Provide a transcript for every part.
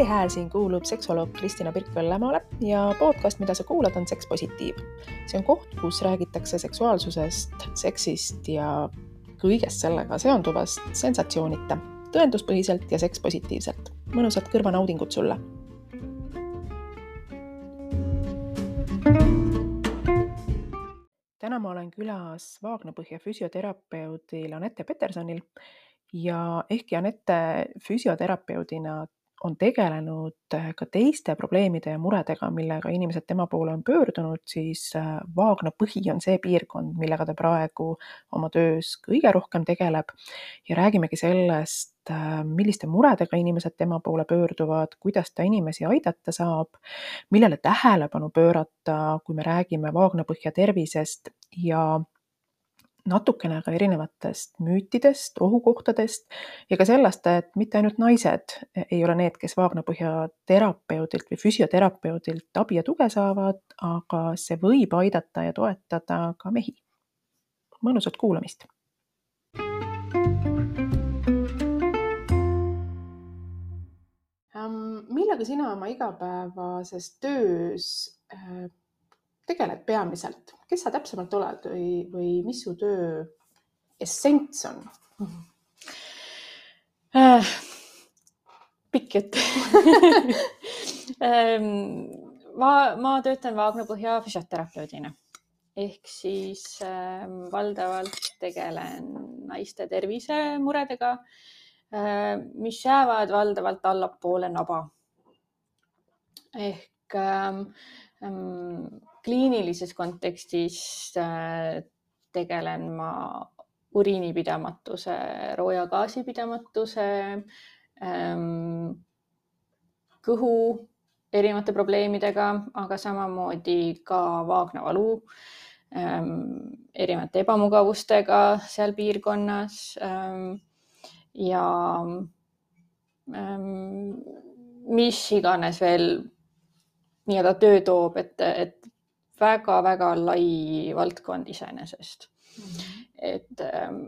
see hääl siin kuulub seksuoloog Kristina Pirk-Vällemaale ja podcast, mida sa kuulad, on Seks Positiiv. see on koht, kus räägitakse seksuaalsusest, seksist ja kõigest sellega seonduvast sensatsioonita, tõenduspõhiselt ja sekspositiivselt. mõnusat kõrvanaudingut sulle täna ma olen külas Vaagnapõhja füsioterapeudil Anette Petersonil ja ehkki Anette füsioterapeudina on tegelenud äh, ka teiste probleemide ja muredega, millega inimesed tema poole on pöördunud, siis äh, Vaagna põhi on see piirkond, millega ta praegu oma töös kõige rohkem tegeleb. ja räägimegi sellest, äh, milliste muredega inimesed tema poole pöörduvad, kuidas ta inimesi aidata saab, millele tähelepanu pöörata, kui me räägime Vaagna põhja tervisest ja natukene ka erinevatest müütidest, ohukohtadest ja ka sellest, et mitte ainult naised ei ole need, kes vaagnapõhja terapeudilt või füsioterapeudilt abi ja tuge saavad, aga see võib aidata ja toetada ka mehi. mõnusat kuulamist. millega sina oma igapäevases töös äh, tegeled peamiselt, kes sa täpsemalt oled või, või mis su töö essents on äh,? pikk jutt ähm, ma, ma töötan Vaagna põhja füsioterapeudina ehk siis äh, valdavalt tegelen naiste tervisemuredega äh,, mis jäävad valdavalt allapoole naba. ehk ähm, kliinilises kontekstis äh, tegelen ma uriinipidamatuse, rooja gaasipidamatuse, ähm, kõhu erinevate probleemidega, aga samamoodi ka vaagnavalu, ähm, erinevate ebamugavustega seal piirkonnas ähm, ja mis iganes veel nii-öelda töö toob, et, et väga-väga lai valdkond iseenesest mm. -hmm. et ähm,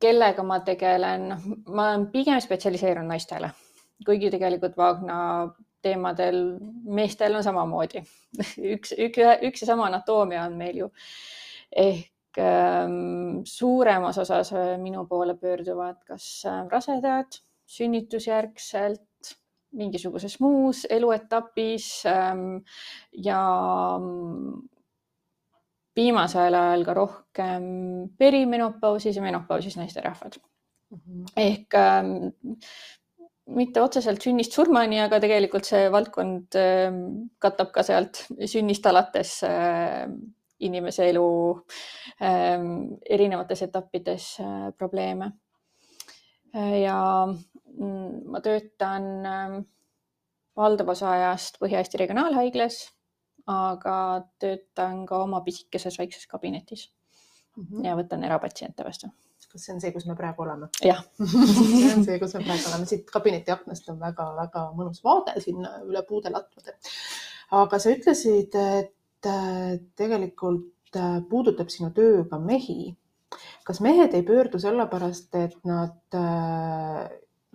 kellega ma tegelen, ma olen pigem spetsialiseerunud naistele, kuigi tegelikult Vaagna teemadel meestel on samamoodi üks, üks, üks ja sama anatoomia on meil ju. ehk ähm, suuremas osas äh, minu poole pöörduvad kas äh, rasedad sünnitusjärgselt mingisuguses muus eluetapis ähm, ja mm, viimasel ajal ka rohkem perimenopausis ja menopausis naisterahvad mm. -hmm. ehk ähm, mitte otseselt sünnist surmani, aga tegelikult see valdkond äh, katab ka sealt sünnist alates inimese elu erinevates etappides äh, probleeme äh,. ja ma töötan äh, valdav osa ajast Põhja-Eesti Regionaalhaiglas aga töötan ka oma pisikeses väikses kabinetis mm -hmm. ja võtan erapatsiente vastu. kas see on see, kus me praegu oleme? jah see on see, kus me praegu oleme, siit kabineti aknast on väga-väga mõnus vaade sinna üle puude latvade. aga sa ütlesid, et äh, tegelikult äh, puudutab sinu töö ka mehi. kas mehed ei pöördu sellepärast, et nad äh,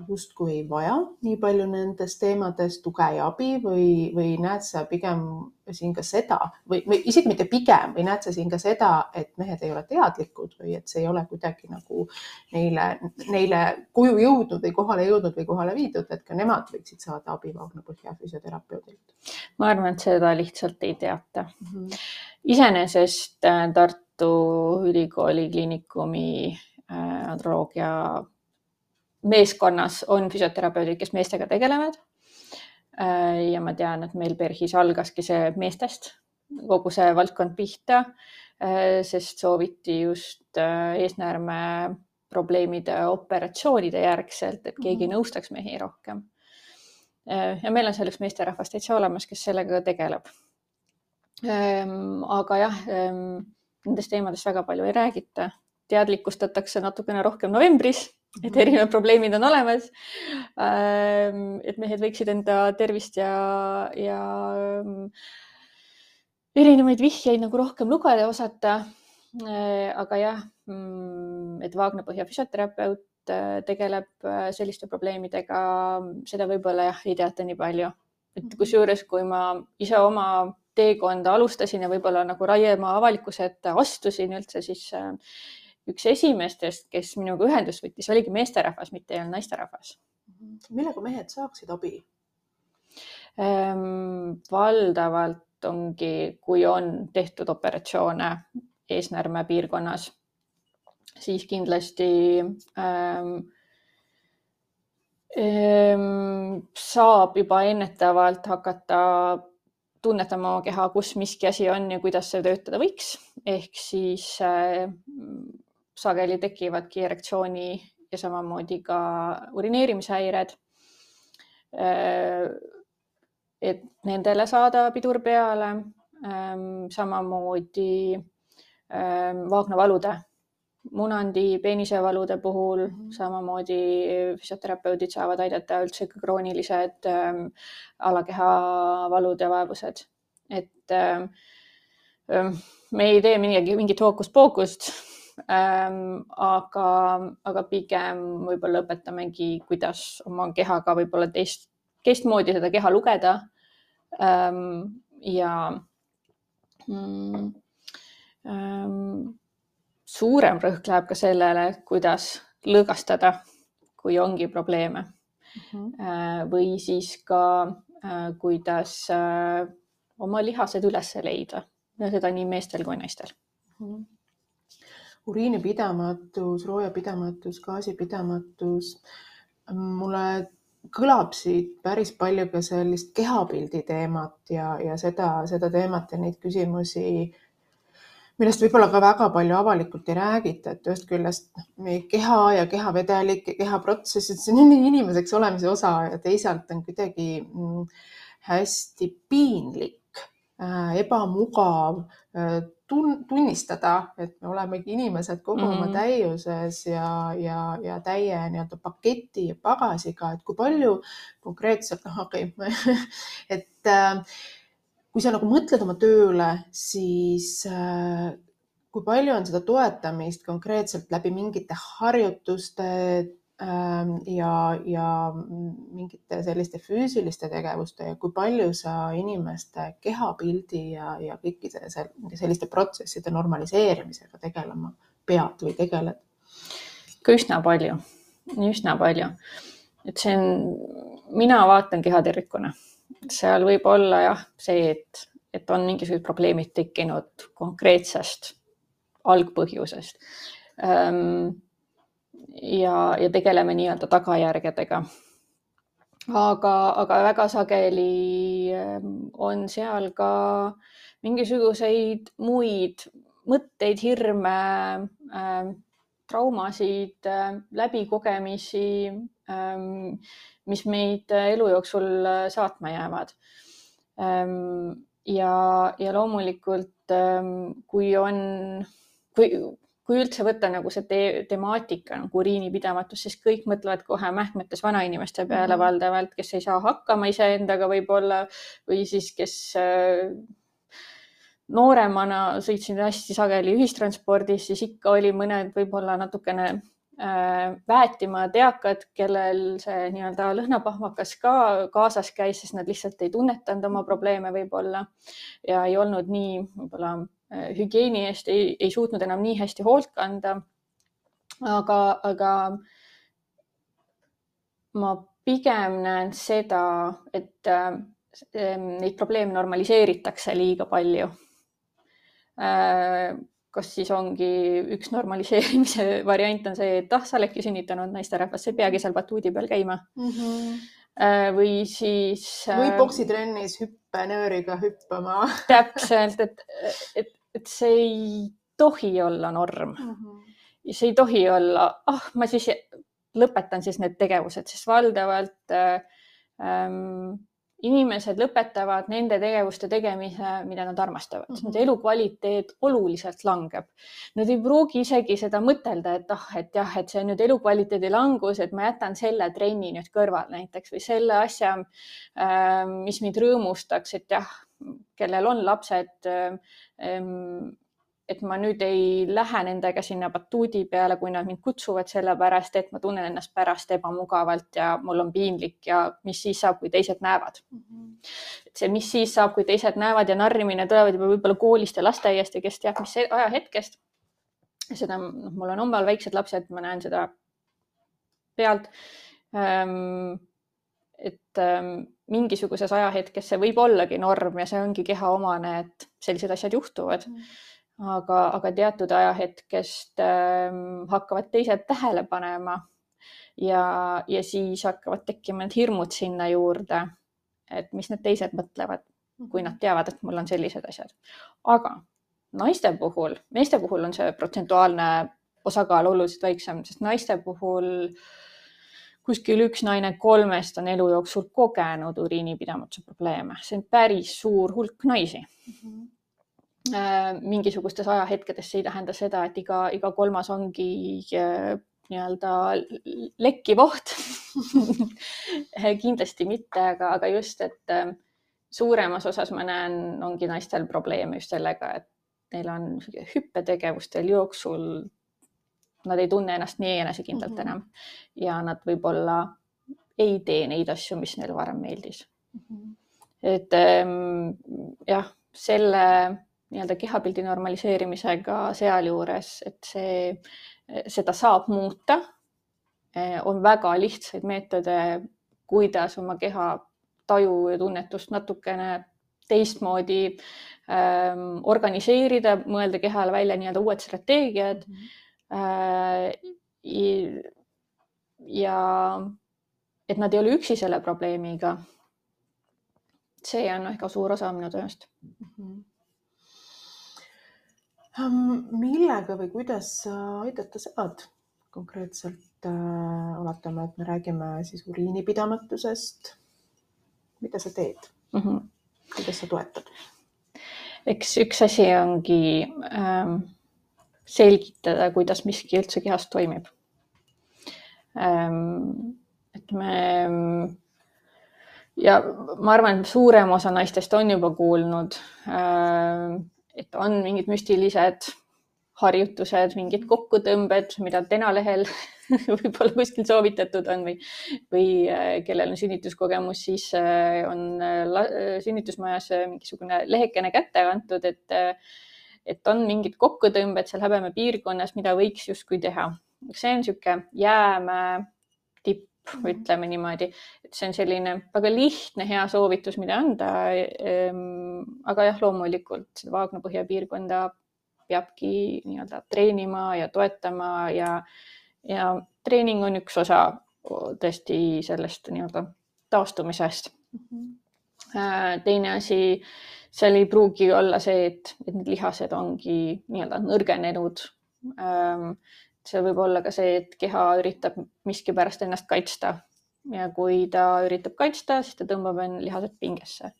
justkui ei vaja nii palju nendes teemades tuge ja abi või, või näed sa pigem siin ka seda või, või isegi mitte pigem või näed sa siin ka seda, et mehed ei ole teadlikud või et see ei ole kuidagi nagu neile, neile koju jõudnud või kohale jõudnud või kohale viidud, et ka nemad võiksid saada abi Vaagna-Põhja füsioterapeudilt? ma arvan, et seda lihtsalt ei teata mm -hmm.. iseenesest äh, Tartu Ülikooli Kliinikumi äh, androloogia meeskonnas on füsioterapeudid, kes meestega tegelevad. Äh, ja ma tean, et meil PERHis algaski see meestest, kogu see valdkond pihta, äh, sest sooviti just äh, eesnäärme probleemide operatsioonide järgselt, et keegi mhm. nõustaks mehi rohkem. ja meil on selleks meesterahvas täitsa olemas, kes sellega tegeleb. Ähm, aga jah, ähm, nendest teemadest väga palju ei räägita, teadlikustatakse natukene rohkem novembris et erinevad probleemid on olemas. Ähm, et mehed võiksid enda tervist ja, ja ähm, erinevaid vihjeid nagu rohkem lugeda osata. Äh, aga jah, mm, et Vaagnapõhja füsioterapeut tegeleb selliste probleemidega, seda võib-olla jah, ei teata nii palju. et mhm. kusjuures, kui ma ise oma teekonda alustasin ja võib-olla nagu laiema avalikkuse ette astusin üldse, siis üks esimestest, kes minuga ühendust võttis, oligi meesterahvas, mitte ei olnud naisterahvas. millega mehed saaksid abi ehm,? valdavalt ongi, kui on tehtud operatsioone eesnäärme piirkonnas, siis kindlasti ähm, ähm, saab juba ennetavalt hakata tunnetama oma keha, kus miski asi on ja kuidas see töötada võiks. ehk siis äh, sageli tekivadki erektsiooni ja samamoodi ka urineerimishäired. et nendele saada pidur peale. samamoodi vaagnavalude, munandi, peenisavalude puhul mhm. samamoodi füsioterapeudid saavad aidata üldse kroonilised alakehavalud ja vaevused, et me ei tee midagi, mingit hookust-pookust ähm,. aga, aga pigem võib-olla õpetamegi, kuidas oma kehaga võib-olla teist, teistmoodi seda keha lugeda ähm,. ja mm, ähm, suurem rõhk läheb ka sellele, kuidas lõõgastada, kui ongi probleeme mm. -hmm. või siis ka äh, kuidas äh, oma lihased üles leida ja seda nii meestel kui naistel mm. -hmm uriinipidamatus, roojapidamatus, gaasipidamatus. mulle kõlab siit päris palju ka sellist kehapildi teemat ja, ja seda, seda teemat ja neid küsimusi, millest võib-olla ka väga palju avalikult ei räägita, et ühest küljest meie keha ja kehavedelik ja kehaprotsessid, see on inimeseks olemise osa ja teisalt on kuidagi mm, hästi piinlik, äh, ebamugav äh, tun-, tunnistada, et me olemegi inimesed kogu mm -hmm. oma täiuses ja, ja, ja täie nii-öelda paketi ja pagasiga, et kui palju konkreetselt, noh, okei okay, et äh, kui sa nagu mõtled oma tööle, siis äh, kui palju on seda toetamist konkreetselt läbi mingite harjutuste, ja, ja mingite selliste füüsiliste tegevuste ja kui palju sa inimeste kehapildi ja, ja kõikide selliste protsesside normaliseerimisega tegelema pead või tegeled? ikka üsna palju, üsna palju. et see on, mina vaatan keha tervikuna, seal võib olla jah, see, et, et on mingisugused probleemid tekkinud konkreetsest algpõhjusest ähm, ja, ja tegeleme nii-öelda tagajärgedega. aga, aga väga sageli ähm, on seal ka mingisuguseid muid mõtteid, hirme äh,, traumasid äh,, läbikogemisi ähm,, mis meid elu jooksul saatma jäävad ähm,. ja, ja loomulikult ähm, kui on, kui kui üldse võtta nagu see te temaatika nagu uriinipidamatus, siis kõik mõtlevad kohe mähkmetes vanainimeste peale mm valdavalt, kes ei saa hakkama iseendaga võib-olla või siis, kes äh, nooremana sõitsin hästi sageli ühistranspordis, siis ikka oli mõned võib-olla natukene äh, väetimad eakad, kellel see nii-öelda lõhnapahvakas ka kaasas käis, sest nad lihtsalt ei tunnetanud oma probleeme võib-olla. Ja ei olnud nii võib-olla hügieeni eest ei, ei suutnud enam nii hästi hoolt kanda. aga, aga ma pigem näen seda, et äh, neid probleeme normaliseeritakse liiga palju äh, kas siis ongi üks normaliseerimise variant on see, et ah, sa oledki sünnitanud naisterahvas, sa ei peagi seal batuudi peal käima mm. -hmm. või siis. või poksitrennis hüppenööriga hüppama täpselt, et, et, et see ei tohi olla norm mm. -hmm. see ei tohi olla, ah oh,, ma siis lõpetan siis need tegevused, sest valdavalt ähm, inimesed lõpetavad nende tegevuste tegemise, mida nad armastavad mm, -hmm. nende elukvaliteet oluliselt langeb. Nad ei pruugi isegi seda mõtelda, et ah, et jah, et see on nüüd elukvaliteedi langus, et ma jätan selle trenni nüüd kõrvale näiteks või selle asja, ähm, mis mind rõõmustaks, et jah, kellel on lapsed, ehm, et ma nüüd ei lähe nendega sinna batuudi peale, kui nad mind kutsuvad, sellepärast et ma tunnen ennast pärast ebamugavalt ja mul on piinlik ja mis siis saab, kui teised näevad mm. -hmm. see, mis siis saab, kui teised näevad ja narrimine tulevad juba võib-olla koolist ja lasteaiast ja kes teab, mis ajahetkest. seda, noh, mul on omal väiksed lapsed, ma näen seda pealt ähm, et ähm, mingisuguses ajahetkes see võib ollagi norm ja see ongi keha omane, et sellised asjad juhtuvad. Mm. Aga, aga teatud ajahetkest ähm, hakkavad teised tähele panema ja, ja siis hakkavad tekkima need hirmud sinna juurde, et mis need teised mõtlevad, kui nad teavad, et mul on sellised asjad. aga naiste puhul, meeste puhul on see protsentuaalne osakaal oluliselt väiksem, sest naiste puhul kuskil üks naine kolmest on elu jooksul kogenud uriinipidamatuse probleeme, see on päris suur hulk naisi. Mm. -hmm mingisugustes ajahetkedes, see ei tähenda seda, et iga, iga kolmas ongi äh, nii-öelda lekkiv oht. Kindlasti mitte, aga, aga just, et äh, suuremas osas ma näen, ongi naistel probleeme just sellega, et neil on hüppetegevustel jooksul, nad ei tunne ennast nii enesekindlalt mm -hmm. enam ja nad võib-olla ei tee neid asju, mis neile varem meeldis mm. -hmm. et ähm, jah, selle nii-öelda kehapildi normaliseerimisega sealjuures, et see, seda saab muuta. on väga lihtsaid meetode, kuidas oma keha taju ja tunnetust natukene teistmoodi ähm, organiseerida, mõelda kehale välja nii-öelda uued strateegiad mm. -hmm. Äh, ja et nad ei ole üksi selle probleemiga. see on noh, ka suur osa minu tööst mm. -hmm millega või kuidas aidata saad konkreetselt? Äh, oletame, et me räägime siis uriinipidamatusest. mida sa teed mm? -hmm. kuidas sa toetad? eks üks asi ongi ähm, selgitada, kuidas miski üldse kehas toimib. Et me ja ma arvan, et suurem osa naistest on juba kuulnud äh, et on mingid müstilised harjutused, mingid kokkutõmbed, mida Tenalehel võib-olla kuskil soovitatud on või, või äh, kellel on sünnituskogemus, siis äh, on äh, sünnitusmajas mingisugune lehekene kätte antud, et, et on mingid kokkutõmbed seal habeme piirkonnas, mida võiks justkui teha. see on niisugune jäämäe tipp, Mhm. ütleme niimoodi, et see on selline väga lihtne, hea soovitus, mida anda. Ehm, aga jah, loomulikult seda Vaagna põhjapiirkonda peabki nii-öelda treenima ja toetama ja, ja treening on üks osa tõesti sellest nii-öelda taastumisest mm. -hmm. teine asi, seal ei pruugi olla see, et, et need lihased ongi nii-öelda nõrgenenud ehm, see võib olla ka see, et keha üritab miskipärast ennast kaitsta ja kui ta üritab kaitsta, siis ta tõmbab lihased pingesse.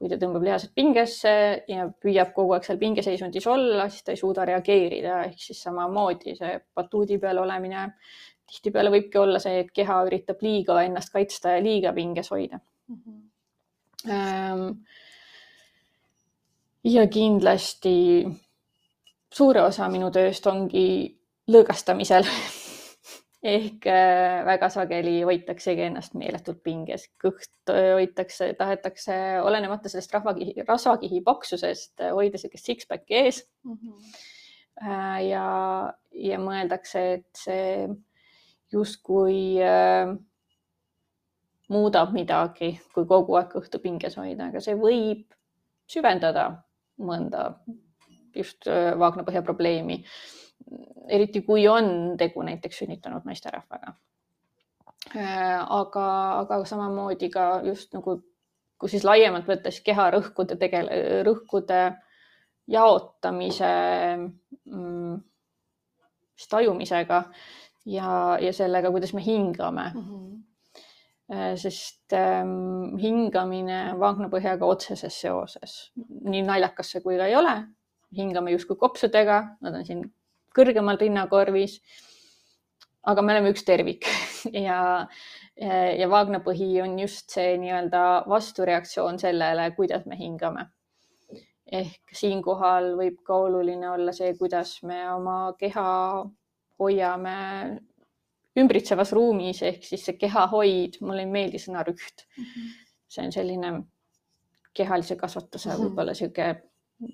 kui ta tõmbab lihased pingesse ja püüab kogu aeg seal pingeseisundis olla, siis ta ei suuda reageerida, ehk siis samamoodi see batuudi peal olemine tihtipeale võibki olla see, et keha üritab liiga ennast kaitsta ja liiga pinges hoida mm. -hmm. Ja kindlasti suure osa minu tööst ongi lõõgastamisel ehk äh, väga sageli hoitaksegi ennast meeletult pinges, kõht äh, hoitakse, tahetakse olenemata sellest rahvakihi, rasvakihi paksusest äh, hoida niisugust six-pack'i ees mm. -hmm. ja, ja mõeldakse, et see justkui äh, muudab midagi, kui kogu aeg kõhtu pinges hoida, aga see võib süvendada mõnda just Vaagna põhja probleemi eriti kui on tegu näiteks sünnitanud naisterahvaga. Äh, aga, aga samamoodi ka just nagu, kui siis laiemalt võttes keharõhkude tegele, rõhkude jaotamise mm, tajumisega ja, ja sellega, kuidas me hingame mm. -hmm sest ähm, hingamine vaagnapõhjaga otseses seoses, nii naljakas see kui ka ei ole, hingame justkui kopsudega, nad on siin kõrgemal rinnakorvis. aga me oleme üks tervik ja, ja vaagnapõhi on just see nii-öelda vastureaktsioon sellele, kuidas me hingame. ehk siinkohal võib ka oluline olla see, kuidas me oma keha hoiame ümbritsevas ruumis ehk siis see kehahoid, mulle ei meeldi sõna rüht mm. -hmm. see on selline kehalise kasvatuse mm -hmm. võib-olla sihuke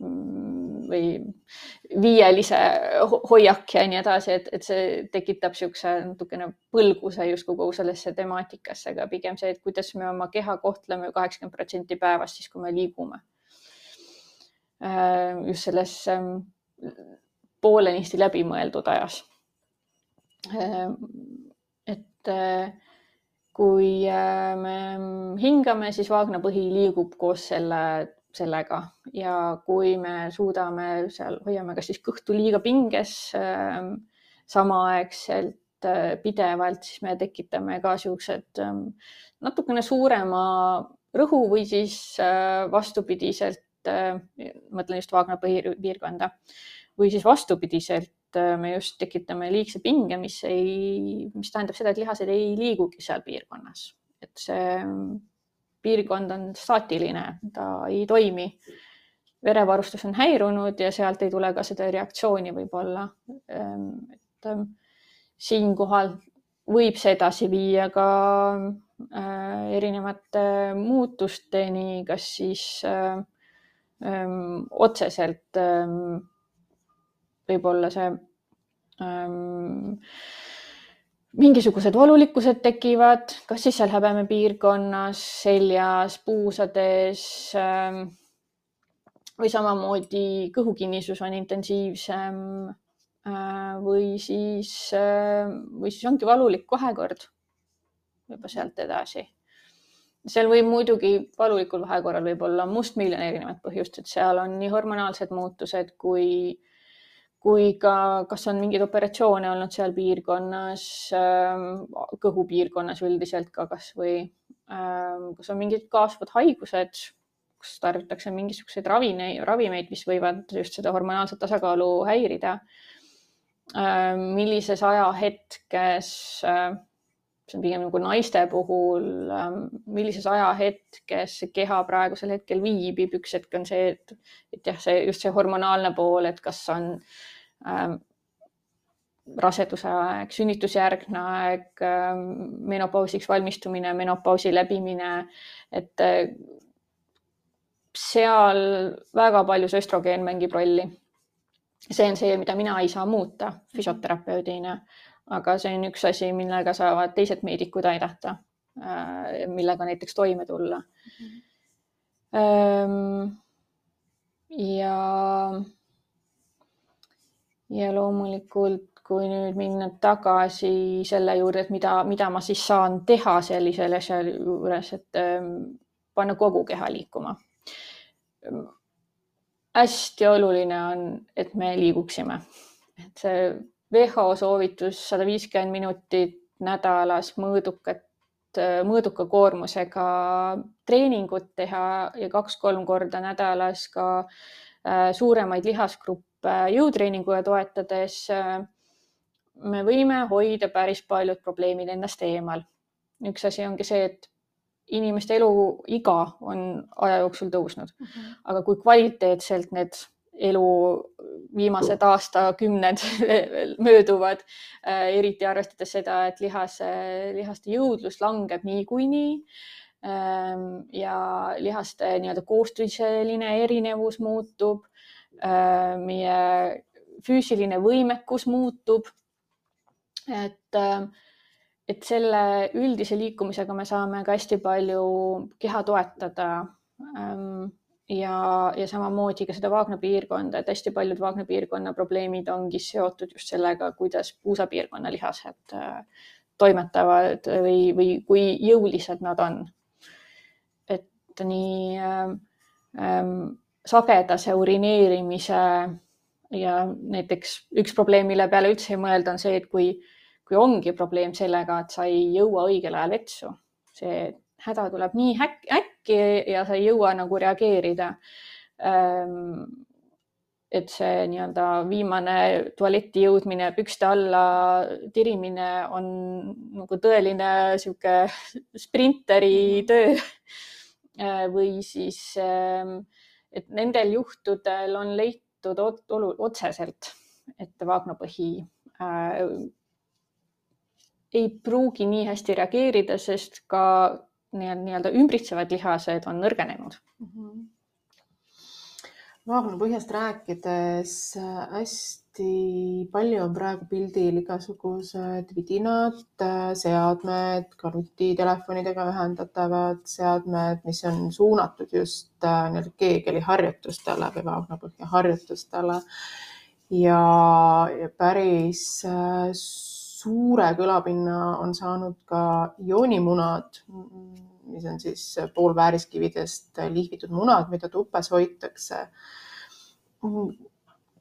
mm, või viielise hoiak ja nii edasi, et, et see tekitab niisuguse natukene põlguse justkui kogu sellesse temaatikasse, aga pigem see, et kuidas me oma keha kohtleme kaheksakümmend protsenti päevast, siis kui me liigume. Äh, just selles ähm, poolenisti läbimõeldud ajas. Äh, et äh, kui me hingame, siis vaagnapõhi liigub koos selle, sellega. Ja kui me suudame seal, hoiame kas siis kõhtu liiga pinges samaaegselt pidevalt, siis me tekitame ka siuksed ähm, natukene suurema rõhu või siis vastupidiselt mõtlen just Waagna piirkonda või siis vastupidiselt me just tekitame liigse pinge, mis ei, mis tähendab seda, et lihased ei liigugi seal piirkonnas, et see piirkond on staatiline, ta ei toimi. verevarustus on häirunud ja sealt ei tule ka seda reaktsiooni võib-olla. Ähm, et ähm, siinkohal võib see edasi viia ka äh, erinevate muutusteni, kas siis äh, öö, otseselt öö, võib-olla see öö, mingisugused valulikkused tekivad, kas siis seal häbemepiirkonnas, seljas, puusades või samamoodi kõhukinnisus on intensiivsem või siis, või siis ongi valulik kahekord juba sealt edasi. Seal võib muidugi valulikul vahekorral võib olla mustmiljon erinevat põhjust, et seal on nii hormonaalsed muutused kui, kui ka, kas on mingeid operatsioone olnud seal piirkonnas, ähm, kõhupiirkonnas üldiselt ka kasvõi, ähm, kas on mingid kaasvad haigused, kus tarvitakse mingisuguseid ravineid, ravimeid, mis võivad just seda hormonaalset tasakaalu häirida. Ähm, millises ajahetkes see on pigem nagu naiste puhul, millises ajahetkes see keha praegusel hetkel viibib, üks hetk on see, et, et jah, see just see hormonaalne pool, et kas on ähm, raseduse aeg, sünnitusjärgne aeg ähm,, menopausiks valmistumine, menopausi läbimine, et äh, seal väga palju see östrogeen mängib rolli. see on see, mida mina ei saa muuta füsioterapeudina aga see on üks asi, millega saavad teised meedikud aidata, äh, millega näiteks toime tulla mm. -hmm. ja, ja loomulikult, kui nüüd minna tagasi selle juurde, et mida, mida ma siis saan teha sellisel asjal juures, et ähm, panna kogu keha liikuma. hästi oluline on, et me liiguksime, et see WHO soovitus sada viiskümmend minutit nädalas mõõdukat, mõõduka koormusega treeningut teha ja kaks-kolm korda nädalas ka äh, suuremaid lihasgruppe jõutreeninguga toetades. Äh, me võime hoida päris paljud probleemid endast eemal. üks asi ongi see, et inimeste eluiga on aja jooksul tõusnud mm, -hmm. aga kui kvaliteetselt need elu viimased aastakümned mööduvad, äh, eriti arvestades seda, et lihase, lihaste jõudlus langeb niikuinii ähm, ja lihaste nii-öelda koostiseline erinevus muutub, äh, meie füüsiline võimekus muutub. et, äh, et selle üldise liikumisega me saame ka hästi palju keha toetada ähm, ja, ja samamoodi ka seda Vaagna piirkonda, et hästi paljud Vaagna piirkonna probleemid ongi seotud just sellega, kuidas puusapiirkonna lihased äh, toimetavad või, või kui jõulised nad on. et nii ähm, ähm, sagedase urineerimise ja näiteks üks probleem, mille peale üldse ei mõelda, on see, et kui, kui ongi probleem sellega, et sa ei jõua õigel ajal vetsu, see häda tuleb nii äkki ja sa ei jõua nagu reageerida. Ehm, et see nii-öelda viimane tualetti jõudmine, pükste alla tirimine on nagu tõeline sihuke sprinteri töö. Ehm, või siis ehm, et nendel juhtudel on leitud otseselt, et vaagnapõhi äh, ei pruugi nii hästi reageerida, sest ka nii-öelda ümbritsevad lihased on nõrgenenud mm. -hmm maakonnapõhjast rääkides hästi palju on praegu pildil igasugused vidinad, seadmed, ka nutitelefonidega ühendatavad seadmed, mis on suunatud just äh, nii-öelda keegeli harjutustele või maakonnapõhja harjutustele. ja, päris äh, suure kõlapinna on saanud ka joonimunad, mis on siis poolvääriskividest lihvitud munad, mida tupes hoitakse. kas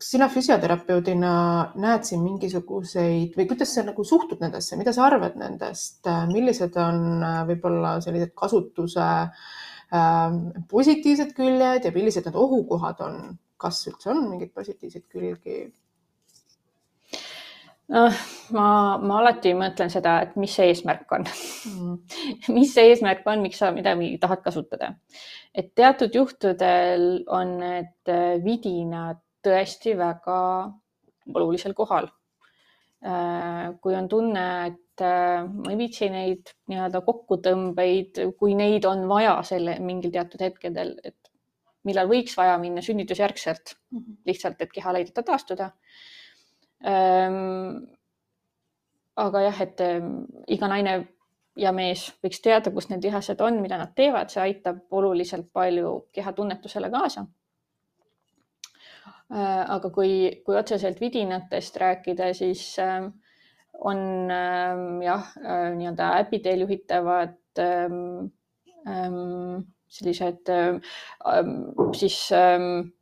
sina füsioterapeudina näed siin mingisuguseid või kuidas sa nagu suhtud nendesse, mida sa arvad nendest, millised on võib-olla sellised kasutuse äh, positiivsed küljed ja millised need ohukohad on, kas üldse on mingeid positiivseid külgi? Noh, ma, ma alati mõtlen seda, et mis see eesmärk on mm. mis see eesmärk on, miks sa midagi tahad kasutada. et teatud juhtudel on need äh, vidinad tõesti väga olulisel kohal. Äh, kui on tunne, et äh, ma ei viitsi neid nii-öelda kokkutõmbeid, kui neid on vaja selle mingil teatud hetkedel, et millal võiks vaja minna sünnitusjärgselt mm -hmm. lihtsalt, et keha aidata taastuda aga jah, et ehm, iga naine ja mees võiks teada, kus need lihased on, mida nad teevad, see aitab oluliselt palju kehatunnetusele kaasa. Äh, aga kui, kui otseselt vidinatest rääkida, siis ähm, on jah, äh, nii-öelda äpi teel juhitavad sellised siis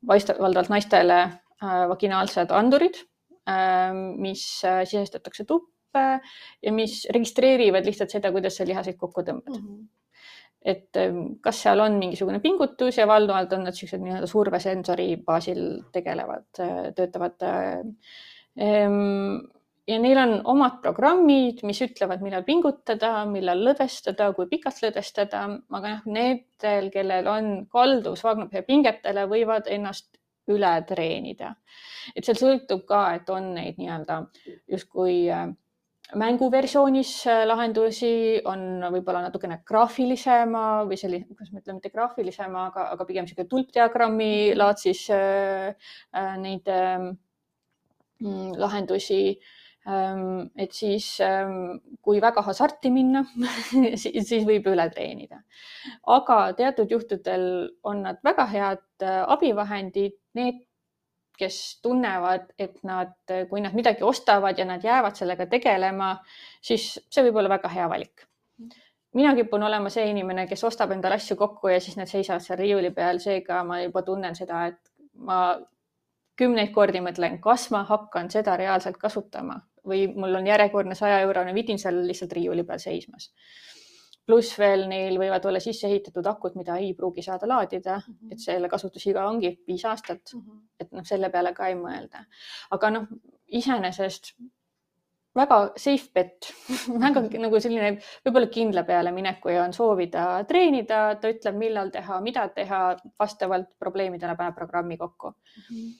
valdavalt naistele äh, vaginaalsed andurid mis äh, sisestatakse tuppe ja mis registreerivad lihtsalt seda, kuidas sa lihaseid kokku tõmbad mm. -hmm et ähm, kas seal on mingisugune pingutus ja valdavalt on nad niisugused nii-öelda survesensori baasil tegelevad, äh, töötavad. Äh, ähm, ja neil on omad programmid, mis ütlevad, millal pingutada, millal lõdvestada, kui pikalt lõdvestada, aga noh, nendel, kellel on kalduvus vaagnapäe pingetele, võivad ennast üle treenida. et seal sõltub ka, et on neid nii-öelda justkui äh, mänguversioonis äh, lahendusi, on võib-olla natukene graafilisema või selline, kuidas ma ütlen, mitte graafilisema, aga, aga pigem niisugune tulpdiagrammi laadsis äh, äh, neid äh, lahendusi ähm, et siis, ähm, kui väga hasarti minna siis võib üle treenida. aga teatud juhtudel on nad väga head abivahendid need, kes tunnevad, et nad, kui nad midagi ostavad ja nad jäävad sellega tegelema, siis see võib olla väga hea valik. mina kipun olema see inimene, kes ostab endale asju kokku ja siis need seisavad seal riiuli peal, seega ma juba tunnen seda, et ma kümneid kordi mõtlen, kas ma hakkan seda reaalselt kasutama või mul on järjekordne saja eurone vidin seal lihtsalt riiuli peal seismas pluss veel neil võivad olla sisse ehitatud akud, mida ei pruugi saada laadida mm, -hmm. et selle kasutusiga ongi viis aastat mm. -hmm. et noh, selle peale ka ei mõelda. aga noh, iseenesest väga safe bet väga nagu selline võib-olla kindla peale mineku ja on soovida treenida, ta ütleb, millal teha, mida teha, vastavalt probleemidele paneb programmi kokku mm. -hmm.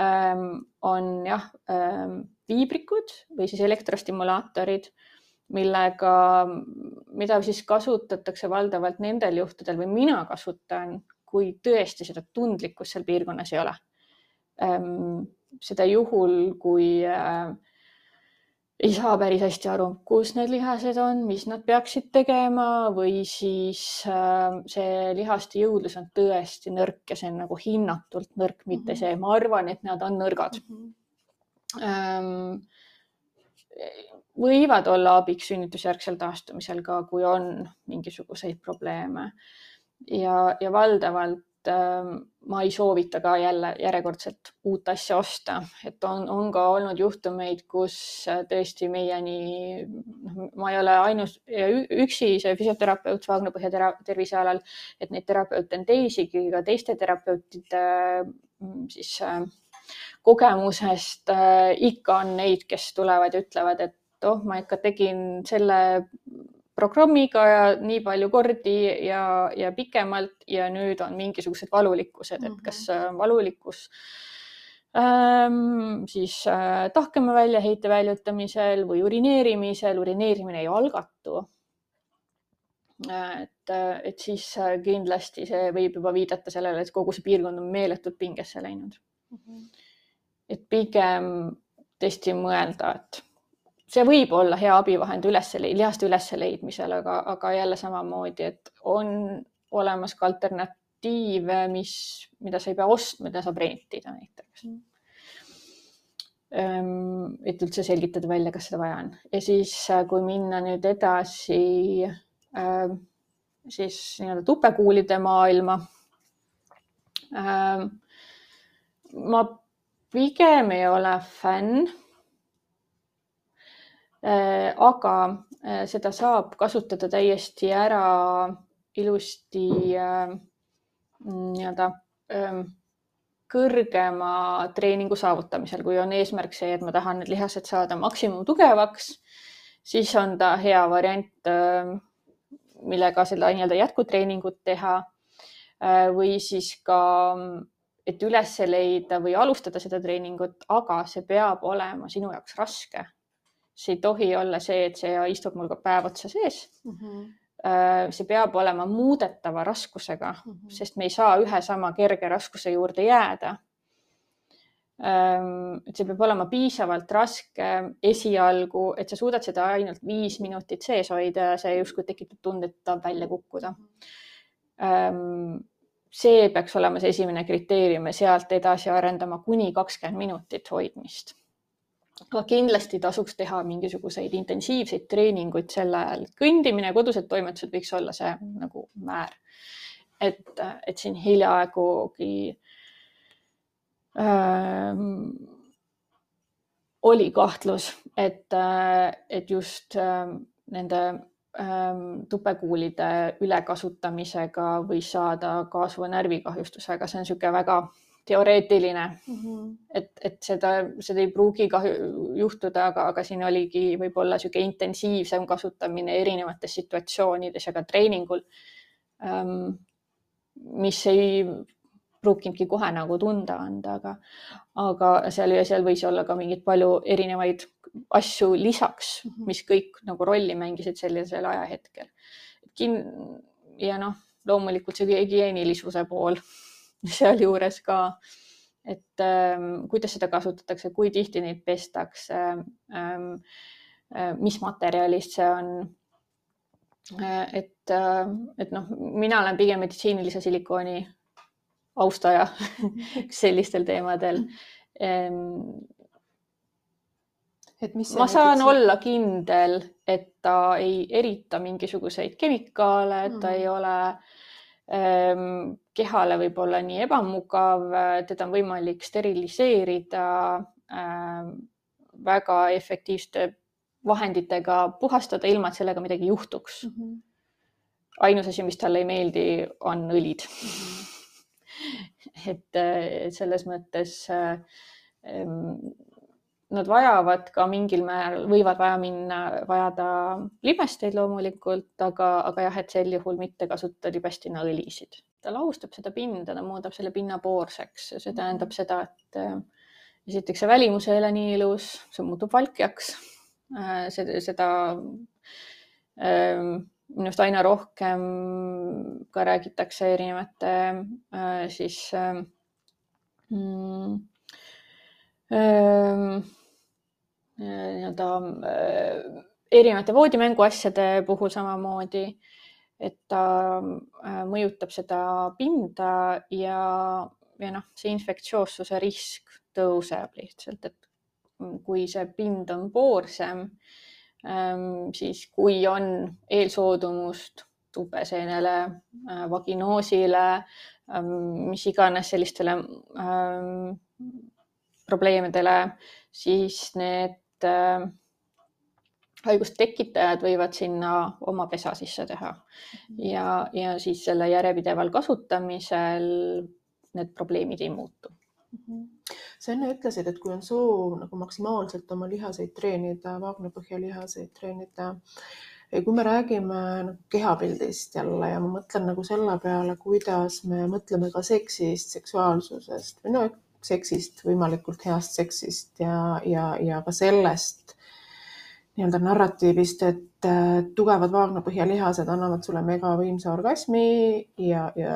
Ähm, on jah ähm, viibrikud või siis elektrostimulaatorid millega, mida siis kasutatakse valdavalt nendel juhtudel või mina kasutan, kui tõesti seda tundlikkust seal piirkonnas ei ole. Ehm, seda juhul, kui äh, ei saa päris hästi aru, kus need lihased on, mis nad peaksid tegema või siis äh, see lihaste jõudlus on tõesti nõrk ja see on nagu hinnatult nõrk, mitte mhm. see, ma arvan, et nad on nõrgad mm. -hmm. Ähm, võivad olla abiks sünnitusjärgsel taastumisel ka, kui on mingisuguseid probleeme. ja, ja valdavalt äh, ma ei soovita ka jälle järjekordselt uut asja osta, et on, on ka olnud juhtumeid, kus tõesti meieni, noh, ma ei ole ainus üksi see füsioterapeut Vaagna Põhja tervisealal, et neid terapeute on teisigi, ka teiste terapeutide siis äh, kogemusest äh, ikka on neid, kes tulevad ja ütlevad, et oh, ma ikka tegin selle programmiga ja nii palju kordi ja, ja pikemalt ja nüüd on mingisugused valulikkused, et kas valulikkus ähm, siis äh, tahkeme väljaheite väljutamisel või urineerimisel, urineerimine ei algatu et, et siis kindlasti see võib juba viidata sellele, et kogu see piirkond on meeletult pingesse läinud mm. -hmm. Et pigem tõesti mõelda, et see võib olla hea abivahend üles, lihaste ülesleidmisel, aga, aga jälle samamoodi, et on olemas ka alternatiive, mis, mida sa ei pea ostma, mida saab rentida näiteks mm. -hmm. et üldse selgitada välja, kas seda vaja on ja siis, kui minna nüüd edasi äh, siis nii-öelda tupekuulide maailma äh,. ma pigem ei ole fänn äh,. aga äh, seda saab kasutada täiesti ära ilusti äh, nii-öelda äh, kõrgema treeningu saavutamisel, kui on eesmärk see, et ma tahan need lihased saada maksimum tugevaks, siis on ta hea variant äh, millega seda nii-öelda jätkutreeningut teha või siis ka, et üles leida või alustada seda treeningut, aga see peab olema sinu jaoks raske. see ei tohi olla see, et see istub mul ka päev otsa sees mm. -hmm see peab olema muudetava raskusega mm, -hmm. sest me ei saa ühe sama kerge raskuse juurde jääda Ehm, et see peab olema piisavalt raske esialgu, et sa suudad seda ainult viis minutit sees hoida ja see justkui tekitab tunde, et tahab välja kukkuda. Ehm, see peaks olema see esimene kriteerium ja sealt edasi arendama kuni kakskümmend minutit hoidmist. aga kindlasti tasuks teha mingisuguseid intensiivseid treeninguid sel ajal, kõndimine, kodused toimetused võiks olla see nagu määr. et, et siin hiljaaegugi ähm, oli kahtlus, et, äh, et just äh, nende tupekuulide ülekasutamisega võis saada kaasuva närvikahjustuse, aga see on niisugune väga teoreetiline mm, -hmm. et, et seda, seda ei pruugi kahju juhtuda, aga, aga siin oligi võib-olla niisugune intensiivsem kasutamine erinevates situatsioonides ja ka treeningul ähm,, mis ei pruukinudki kohe nagu tunda anda, aga, aga seal seal võis olla ka mingeid palju erinevaid asju lisaks, mhm. mis kõik nagu rolli mängisid sellisel ajahetkel. Kin- ja noh, loomulikult see hügieenilisuse pool sealjuures ka, et ähm, kuidas seda kasutatakse, kui tihti neid pestakse ähm,, äh, mis materjalist see on äh, et, äh, et noh, mina olen pigem meditsiinilise silikooni austaja sellistel teemadel. et mis ma saan näiteks... olla kindel, et ta ei erita mingisuguseid kemikaale, et ta mm. ei ole ähm, kehale võib-olla nii ebamugav, teda on võimalik steriliseerida ähm, väga efektiivsete vahenditega puhastada, ilma et sellega midagi juhtuks mm. -hmm. ainus asi, mis talle ei meeldi, on õlid mm. -hmm et selles mõttes nad vajavad ka mingil määral, võivad vaja minna, vajada libesteid loomulikult, aga, aga jah, et sel juhul mitte kasutada libestina õlisid. ta lahustab seda pinda, ta muudab selle pinna poorseks ja see tähendab seda, et esiteks see välimus ei ole nii ilus, see muutub valkjaks. seda, seda minu arust aina rohkem ka räägitakse erinevate äh, siis äh, mm, äh, nii-öelda äh, erinevate voodimänguasjade puhul samamoodi, et ta äh, mõjutab seda pinda ja, ja noh, see infektsioossuse risk tõuseb lihtsalt, et kui see pind on poorsem siis kui on eelsoodumust tupeseenele, äh, vaginoosile, ehm, mis iganes sellistele ähm, probleemidele, siis need äh, haigust tekitajad võivad sinna oma pesa sisse teha mhm. ja, ja siis selle järjepideval kasutamisel need probleemid ei muutu sa enne ütlesid, et kui on soov nagu maksimaalselt oma lihaseid treenida, vaagnapõhja lihaseid treenida, kui me räägime noh, kehapildist jälle ja ma mõtlen nagu selle peale, kuidas me mõtleme ka seksist, seksuaalsusest või no seksist, võimalikult heast seksist ja, ja, ja ka sellest nii-öelda narratiivist, et äh, tugevad vaagnapõhjalihased annavad sulle megavõimsa orgasmi ja, ja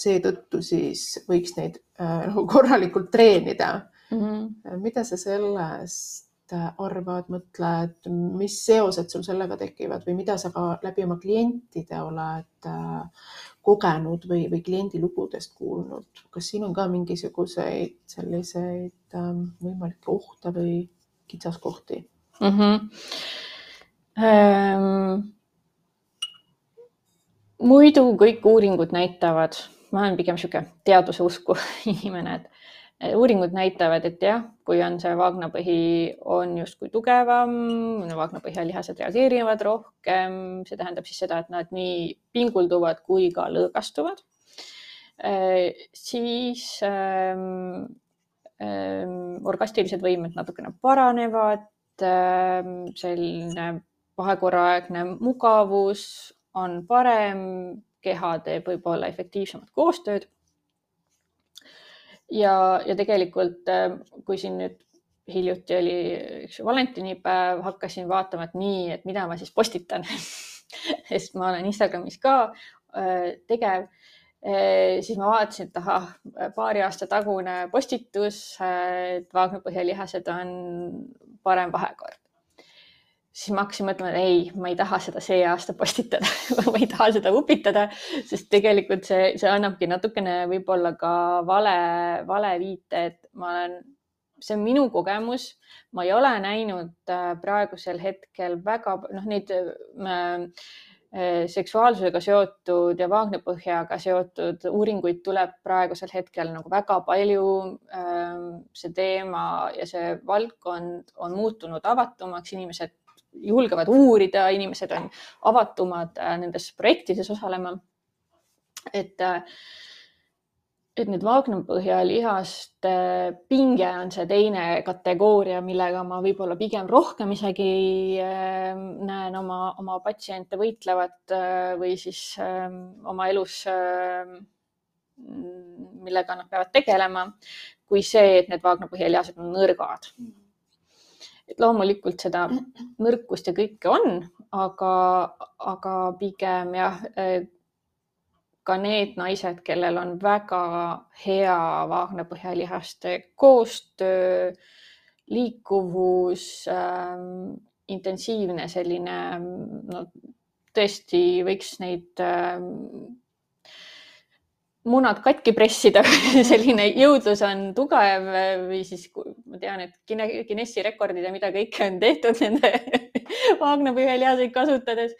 seetõttu siis võiks neid äh, nagu korralikult treenida mm. -hmm. mida sa sellest arvad, mõtled, mis seosed sul sellega tekivad või mida sa ka läbi oma klientide oled äh, kogenud või, või kliendi lugudest kuulnud, kas siin on ka mingisuguseid selliseid ähm, võimalikke ohte või kitsaskohti mm? -hmm. Ähm, muidu kõik uuringud näitavad, ma olen pigem niisugune teaduse usku inimene, et uuringud näitavad, et jah, kui on see vaagnapõhi on justkui tugevam, vaagnapõhjalihased reageerivad rohkem, see tähendab siis seda, et nad nii pingulduvad kui ka lõõgastuvad. siis ähm, ähm, orgastilised võimed natukene paranevad ähm,, selline vahekorraaegne mugavus on parem, keha teeb võib-olla efektiivsemat koostööd. Ja, ja tegelikult, äh, kui siin nüüd hiljuti oli üks valentinipäev, hakkasin vaatama, et nii, et mida ma siis postitan. Sest ma olen Instagramis ka äh, tegev. Äh,. siis ma vaatasin, et ahah, paari aasta tagune postitus, et vaagnapõhjalihased on parem vahekord siis ma hakkasin mõtlema, et ei, ma ei taha seda see aasta postitada ma ei taha seda upitada, sest tegelikult see, see annabki natukene võib-olla ka vale, vale viite, et ma olen, see on minu kogemus, ma ei ole näinud äh, praegusel hetkel väga noh, neid äh, seksuaalsusega seotud ja vaagnapõhjaga seotud uuringuid tuleb praegusel hetkel nagu väga palju. Ähm, see teema ja see valdkond on muutunud avatumaks, inimesed julgevad uurida, inimesed on avatumad äh, nendes projektides osalema. et, äh, et nüüd Wagner-Põhja lihaste pinge on see teine kategooria, millega ma võib-olla pigem rohkem isegi äh, näen oma, oma patsiente võitlevat või siis oma elus, millega nad peavad tegelema, kui see, et need Wagner-Põhja lihased on nõrgad mm et loomulikult seda nõrkust ja kõike on, aga, aga pigem jah, ka need naised, kellel on väga hea vaagnapõhjalihaste koostöö, liikuvus ähm,, intensiivne selline, no tõesti võiks neid ähm, munad katki pressida selline jõudlus on tugev või siis ma tean, et Guinessi rekordid ja mida kõike on tehtud nende vaagnapõhjalihaseid kasutades,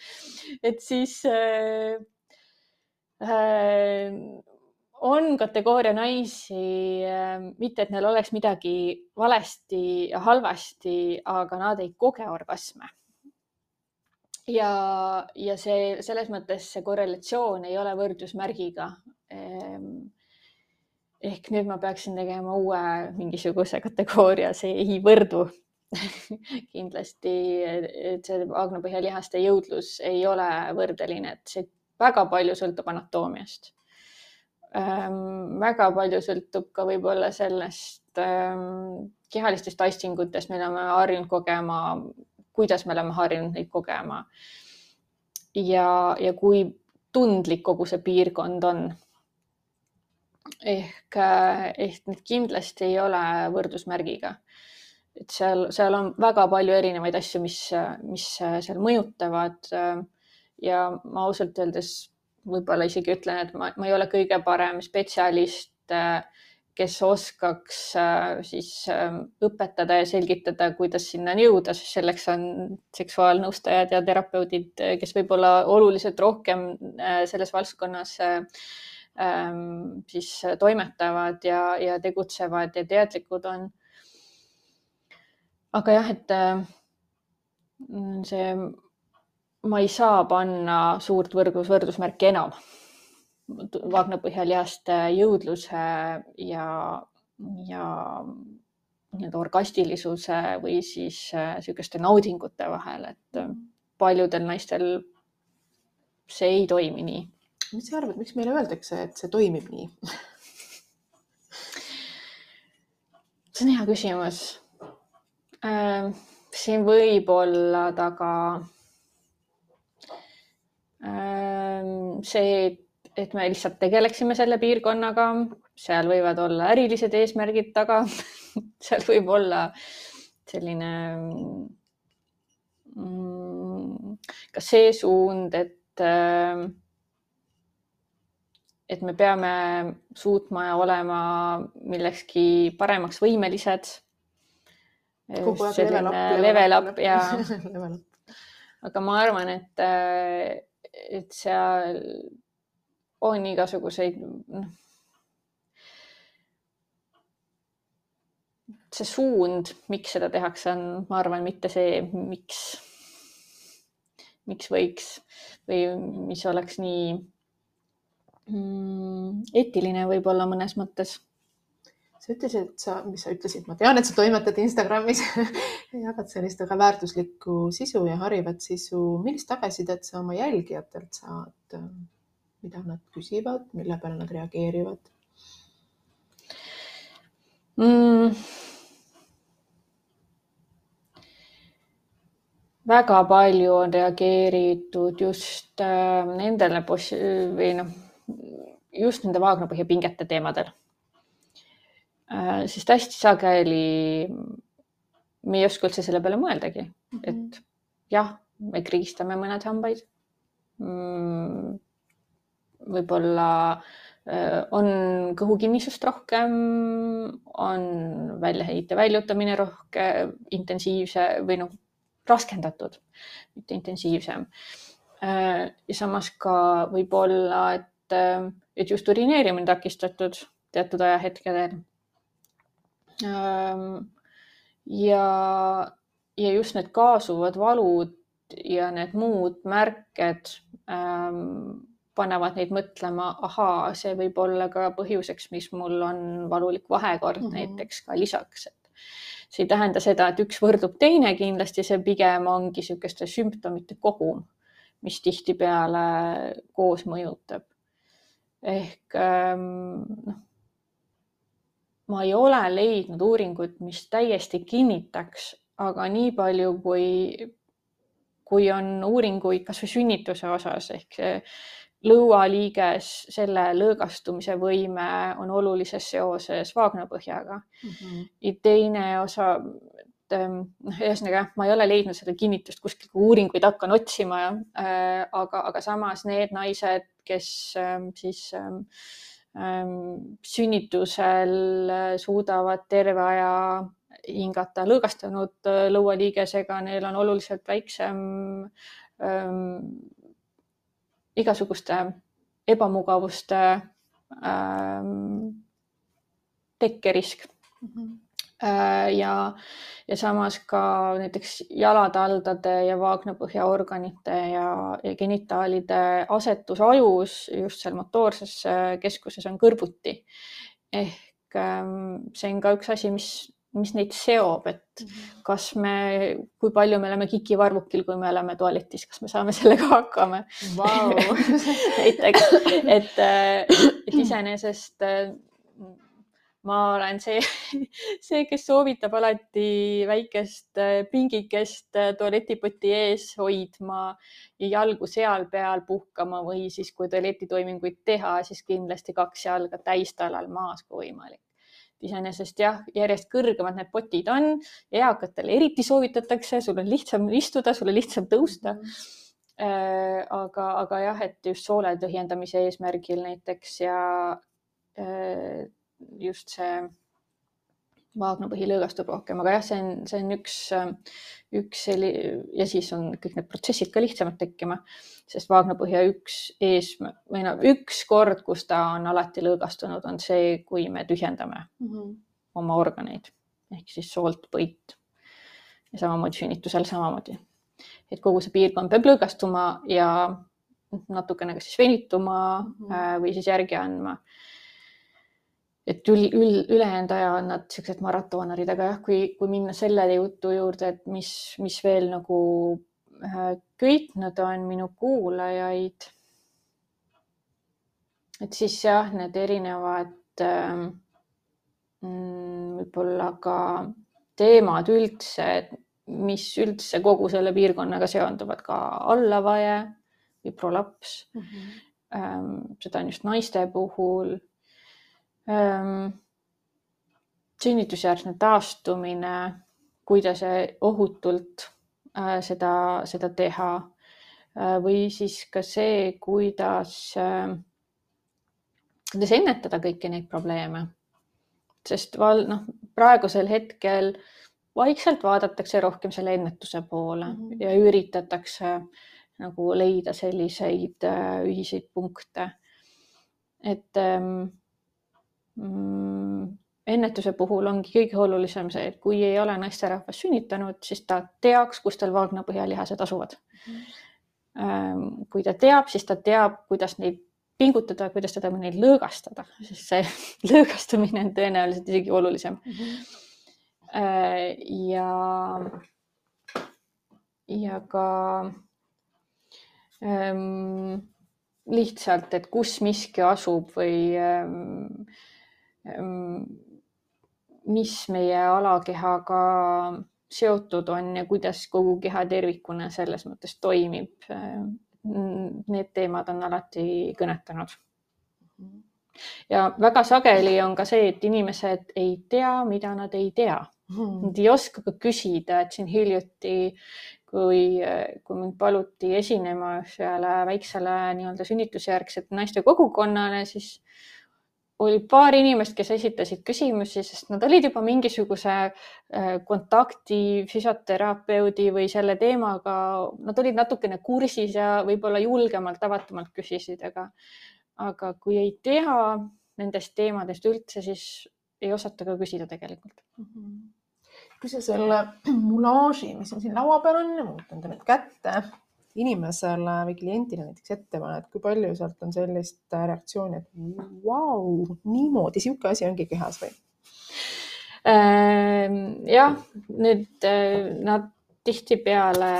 et siis äh, äh, on kategooria naisi äh,, mitte et neil oleks midagi valesti ja halvasti, aga nad ei koge orgasme ja, ja see selles mõttes see korrelatsioon ei ole võrdusmärgiga Ehm, ehk nüüd ma peaksin tegema uue mingisuguse kategooria, see ei võrdu kindlasti, see agnapõhjalihaste jõudlus ei ole võrdeline, et see väga palju sõltub anatoomiast ähm,. väga palju sõltub ka võib-olla sellest ähm, kehalistest tastingutest, mida me harjunud kogema, kuidas me oleme harjunud neid kogema. ja, ja kui tundlik kogu see piirkond on ehk, äh, ehk need kindlasti ei ole võrdusmärgiga. et seal, seal on väga palju erinevaid asju, mis, mis seal mõjutavad. ja ma ausalt öeldes võib-olla isegi ütlen, et ma, ma ei ole kõige parem spetsialist, kes oskaks siis õpetada ja selgitada, kuidas sinnani jõuda, sest selleks on seksuaalnõustajad ja terapeudid, kes võib-olla oluliselt rohkem äh, selles valdkonnas äh, ähm, siis toimetavad ja, ja tegutsevad ja teadlikud on. aga jah, et äh, see, ma ei saa panna suurt võrdlus, võrdusmärki enam vaagnapõhjalihaste jõudluse ja, ja nii-öelda orgastilisuse või siis niisuguste äh, naudingute vahel, et paljudel naistel see ei toimi nii. mis sa arvad, miks meile öeldakse, et see toimib nii see on hea küsimus äh,. siin võib olla taga äh, see, et me lihtsalt tegeleksime selle piirkonnaga, seal võivad olla ärilised eesmärgid taga seal võib olla selline mm, ka see suund, et äh, et me peame suutma ja olema millekski paremaks võimelised. level up. Level up ja aga ma arvan, et, et seal on igasuguseid, noh. see suund, miks seda tehakse, on, ma arvan, mitte see, miks, miks võiks või mis oleks nii mm, eetiline võib-olla mõnes mõttes. sa ütlesid, et sa, mis sa ütlesid, ma tean, et sa toimetad Instagramis jagad sellist väga väärtuslikku sisu ja harivat sisu. millist tagasisidet sa oma jälgijatelt saad? Mida nad küsivad, mille peale nad reageerivad mm.? väga palju on reageeritud just äh, nendele või noh just nende vaagnapõhja pingete teemadel. Äh, sest hästi sageli me ei oska üldse selle peale mõeldagi mm, -hmm. et jah, me krigistame mõned hambaid. Mm, võib-olla äh, on kõhukinnisust rohkem, on väljaheite väljutamine rohkem intensiivse või noh, raskendatud, mitte intensiivsem. Äh, ja samas ka võib-olla, et et, et just urineerimine takistatud teatud ajahetkedel. Ehm, ja, ja just need kaasuvad valud ja need muud märked ähm, panevad neid mõtlema, ahaa, see võib olla ka põhjuseks, mis mul on valulik vahekord mm -hmm. näiteks ka lisaks, et see ei tähenda seda, et üks võrdub teine, kindlasti see pigem ongi niisuguste sümptomite kogum, mis tihtipeale koos mõjutab ehk ähm, noh, ma ei ole leidnud uuringut, mis täiesti kinnitaks, aga nii palju, kui, kui on uuringuid kasvõi sünnituse osas ehk lõualiiges, selle lõõgastumise võime on olulises seoses vaagnapõhjaga mm. -hmm. ja teine osa, ähm, noh, ühesõnaga ma ei ole leidnud seda kinnitust kuskilt, kui uuringuid hakkan otsima äh,, aga, aga samas need naised, kes ähm, siis ähm, ähm, sünnitusel äh, suudavad terve aja hingata lõõgastunud äh, lõualiigesega, neil on oluliselt väiksem igasuguste ebamugavuste ähm, tekkerisk mm. -hmm. ja ja samas ka näiteks jalataldade ja vaagnapõhjaorganite ja, ja genitaalide asetus ajus just seal motoorses keskuses on kõrvuti. ehk ähm, see on ka üks asi, mis, mis neid seob, et mhm. kas me, kui palju me oleme kikivarvukil, kui me oleme tualetis, kas me saame sellega hakkama wow. näiteks, et, et iseenesest ma olen see, see, kes soovitab alati väikest pingikest tualetipoti ees hoidma ja jalgu seal peal puhkama või siis, kui tualetitoiminguid teha, siis kindlasti kaks jalga täistalal maas, kui võimalik iseenesest jah, järjest kõrgemad need potid on, eakatele eriti soovitatakse, sul on lihtsam istuda, sul on lihtsam tõusta mm. -hmm. aga, aga jah, et just soole tühjendamise eesmärgil näiteks ja just see vaagnapõhi lõõgastub rohkem, aga jah, see on, see on üks, üks selli- ja siis on kõik need protsessid ka lihtsamad tekkima, sest vaagnapõhja üks ees või no üks kord, kus ta on alati lõõgastunud, on see, kui me tühjendame mm -hmm. oma organeid ehk siis soolt põit. ja samamoodi sünnitusel samamoodi, et kogu see piirkond peab lõõgastuma ja natukene kas siis venituma mm -hmm. või siis järgi andma et ül, ül, ülejäänud aja on nad siuksed maratonarid, aga jah, kui, kui minna selle jutu juurde, et mis, mis veel nagu köitnud on minu kuulajaid. et siis jah, need erinevad ähm, mm, võib-olla ka teemad üldse, mis üldse kogu selle piirkonnaga seonduvad, ka allavaje või prolaps mm. -hmm. seda on just naiste puhul. Ähm, sünnitusjärgne taastumine, kuidas ohutult äh, seda, seda teha äh, või siis ka see, kuidas, kuidas ennetada kõiki neid probleeme. sest val-, noh, praegusel hetkel äh, vaikselt vaadatakse rohkem selle ennetuse poole mm -hmm. ja üritatakse nagu leida selliseid äh, ühiseid punkte. et ähm, ennetuse puhul ongi kõige olulisem see, et kui ei ole naisterahvas sünnitanud, siis ta teaks, kus tal vaagnapõhjalihased asuvad mm. kui ta teab, siis ta teab, kuidas neid pingutada, kuidas teda neid lõõgastada, sest see lõõgastumine on tõenäoliselt isegi olulisem mm. -hmm ja, ja ka ähm, lihtsalt, et kus miski asub või ähm, mis meie alakehaga seotud on ja kuidas kogu keha tervikuna selles mõttes toimib. Need teemad on alati kõnetanud. ja väga sageli on ka see, et inimesed ei tea, mida nad ei tea Hmm. Nad ei oska ka küsida, et siin hiljuti, kui, kui mind paluti esinema ühele väiksele nii-öelda sünnitusjärgsete naiste kogukonnale, siis oli paar inimest, kes esitasid küsimusi, sest nad olid juba mingisuguse äh, kontakti füsioterapeudi või selle teemaga, nad olid natukene kursis ja võib-olla julgemalt, avatumalt küsisid, aga, aga kui ei tea nendest teemadest üldse, siis ei osata ka küsida tegelikult mm. -hmm kui sa selle mulaaži, mis on siin laua peal on võtan ta nüüd kätte, inimesele või kliendile näiteks ette paned, kui palju sealt on sellist reaktsiooni, et vau, niimoodi sihuke asi ongi kehas või? Ehm, jah, nüüd äh, nad tihtipeale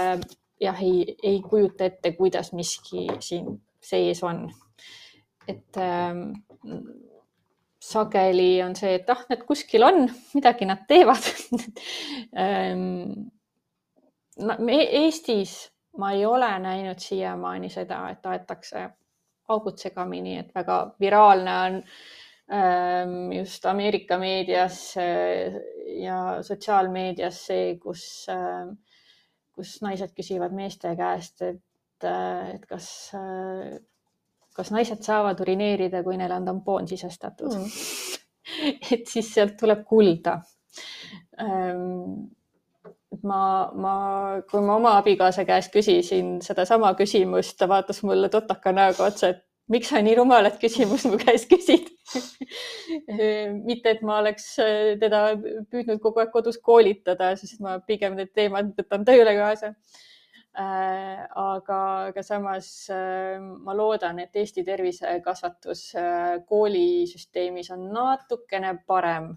jah, ei, ei kujuta ette, kuidas miski siin sees on. et ähm, sageli on see, et ah, need kuskil on, midagi nad teevad ehm, Eestis ma ei ole näinud siiamaani seda, et aetakse augud segamini, et väga viraalne on ehm, just Ameerika meedias äh, ja sotsiaalmeedias see, kus, äh, kus naised küsivad meeste käest, et, äh, et kas kas naised saavad urineerida, kui neil on tampoon sisestatud mm. et siis sealt tuleb kulda ähm, ma, ma, kui ma oma abikaasa käest küsisin sedasama küsimust, ta vaatas mulle totaka näoga otsa, et miks sa nii rumalat küsimust mu käest küsid? Mitte, et ma oleks teda püüdnud kogu aeg kodus koolitada, sest ma pigem need teemad võtan tööle kaasa. Äh, aga, aga samas äh, ma loodan, et Eesti tervisekasvatus äh, koolisüsteemis on natukene parem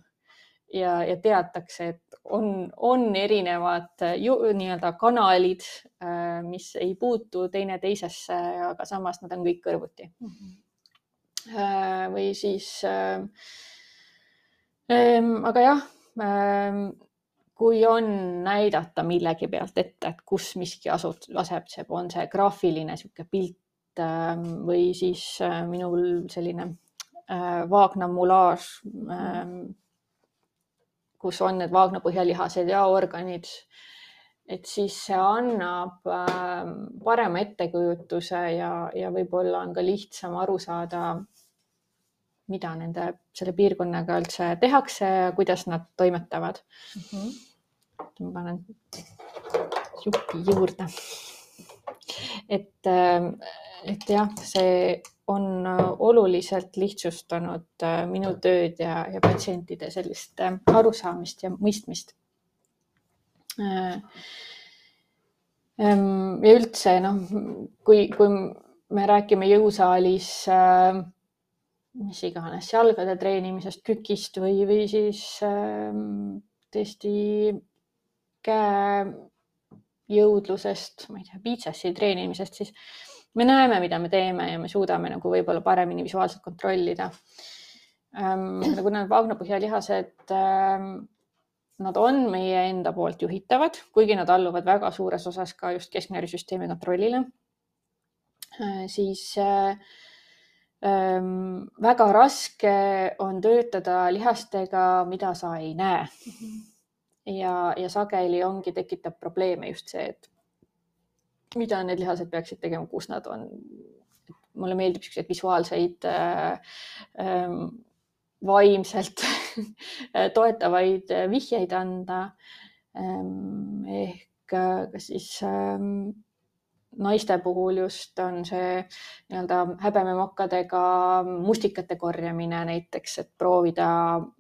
ja, ja teatakse, et on, on erinevad nii-öelda kanalid, mis ei puutu teineteisesse, aga samas nad on kõik kõrvuti mm. -hmm. või siis äh,, aga jah äh,, kui on näidata millegi pealt ette, et kus miski asub, asetseb, on see graafiline niisugune pilt ähm, või siis äh, minul selline äh, vaagna mulaaž, ähm, kus on need vaagna põhjalihased ja organid, et siis see annab ähm, parema ettekujutuse ja, ja võib-olla on ka lihtsam aru saada, mida nende, selle piirkonnaga üldse tehakse ja kuidas nad toimetavad mm. -hmm ma panen jupi juurde. et, ähm, et jah, see on oluliselt lihtsustanud äh, minu tööd ja, ja patsientide sellist äh, arusaamist ja mõistmist. Äh, ähm, ja üldse noh, kui, kui me räägime jõusaalis mis iganes jalgade treenimisest, kükist või, või siis ähm, tõesti käe jõudlusest, ma ei tea, biitsessi treenimisest, siis me näeme, mida me teeme ja me suudame nagu võib-olla paremini visuaalselt kontrollida ähm,. nagu need vaagnapõhjalihased ähm,, nad on meie enda poolt juhitavad, kuigi nad alluvad väga suures osas ka just kesknärvisüsteemi kontrollile äh,, siis äh, ähm, väga raske on töötada lihastega, mida sa ei näe mm. -hmm ja, ja sageli ongi, tekitab probleeme just see, et mida need lihased peaksid tegema, kus nad on. mulle meeldib siukseid visuaalseid äh, äh, vaimselt toetavaid vihjeid anda ähm,. ehk äh, kas siis ähm, naiste puhul just on see nii-öelda häbememokkadega mustikate korjamine näiteks, et proovida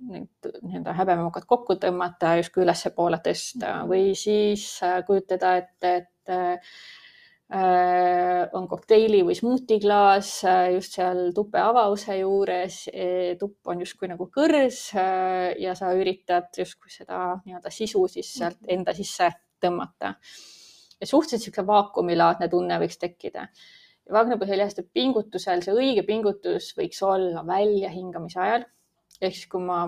need nii-öelda häbememokad kokku tõmmata justkui ülespoole tõsta. Või siis äh, kujutada ette, et äh, on kokteili või smuutiklaas äh, just seal tupe avause juures. tupp on justkui nagu kõrs ja sa üritad justkui seda nii-öelda sisu siis sealt enda sisse tõmmata ja suhteliselt niisugune vaakumilaadne tunne võiks tekkida. Vagnapõhjalihaste pingutusel see õige pingutus võiks olla väljahingamise ajal. ehk siis, kui ma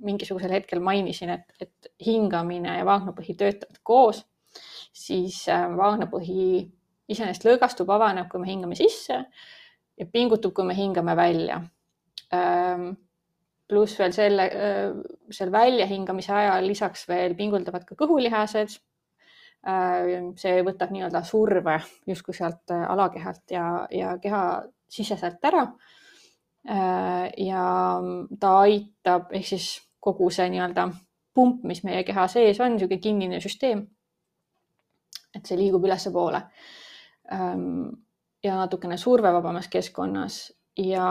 mingisugusel hetkel mainisin, et, et hingamine ja vaagnapõhi töötavad koos, siis äh, vaagnapõhi iseenesest lõõgastub, avaneb, kui me hingame sisse ja pingutub, kui me hingame välja. Ähm, pluss veel selle, äh, seal väljahingamise ajal lisaks veel pinguldavad ka kõhulihased Äh, see võtab nii-öelda surve justkui sealt äh, alakehalt ja, ja keha siseselt ära. Äh, ja ta aitab ehk siis kogu see nii-öelda pump, mis meie keha sees on, niisugune kinnine süsteem. et see liigub ülespoole. Ja natukene survevabamas keskkonnas ja,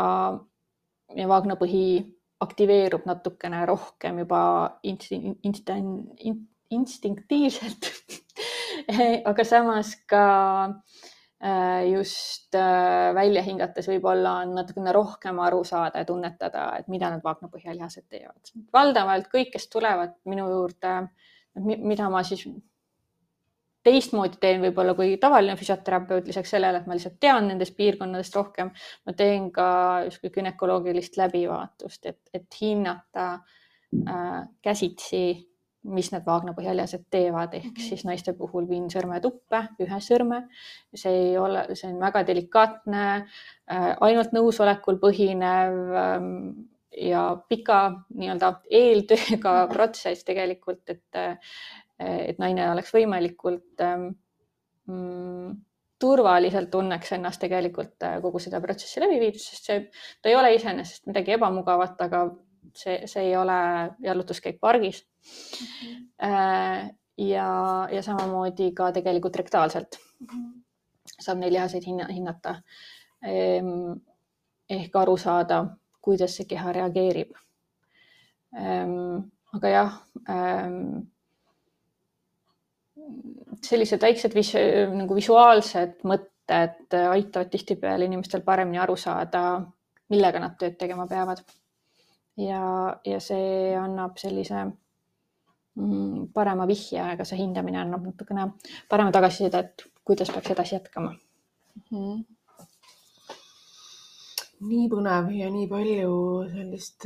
ja vaagnapõhi aktiveerub natukene rohkem juba instinkt, instinkt, instinktiivselt aga samas ka äh, just äh, välja hingates võib-olla on natukene rohkem aru saada ja tunnetada, et mida need vaagnapõhjalihased teevad. valdavalt kõik, kes tulevad minu juurde, mida ma siis teistmoodi teen võib-olla kui tavaline füsioterapeut, lisaks sellele, et ma lihtsalt tean nendest piirkonnadest rohkem, ma teen ka justkui gümnakoloogilist läbivaatust, et, et hinnata äh, käsitsi mis need vaagnapõhjaljased teevad, ehk mhm. siis naiste puhul viin sõrme tuppe, ühe sõrme. see ei ole, see on väga delikaatne, äh, ainult nõusolekul põhinev ähm, ja pika nii-öelda eeltööga mhm. protsess tegelikult, et, äh, et naine oleks võimalikult ähm, mm, turvaliselt tunneks ennast tegelikult äh, kogu seda protsessi läbi viidud, sest see, ta ei ole iseenesest midagi ebamugavat, aga see, see ei ole jalutuskäik pargis mm. -hmm. ja, ja samamoodi ka tegelikult rektaalselt mm -hmm. saab neid lihaseid hinna, hinnata. Ehm, ehk aru saada, kuidas see keha reageerib. Ehm, aga jah ehm, sellised väiksed vis nagu visuaalsed mõtted aitavad tihtipeale inimestel paremini aru saada, millega nad tööd tegema peavad ja, ja see annab sellise mm, parema vihje, aga see hindamine annab natukene parema tagasiside, et kuidas peaks edasi jätkama mm. -hmm nii põnev ja nii palju sellist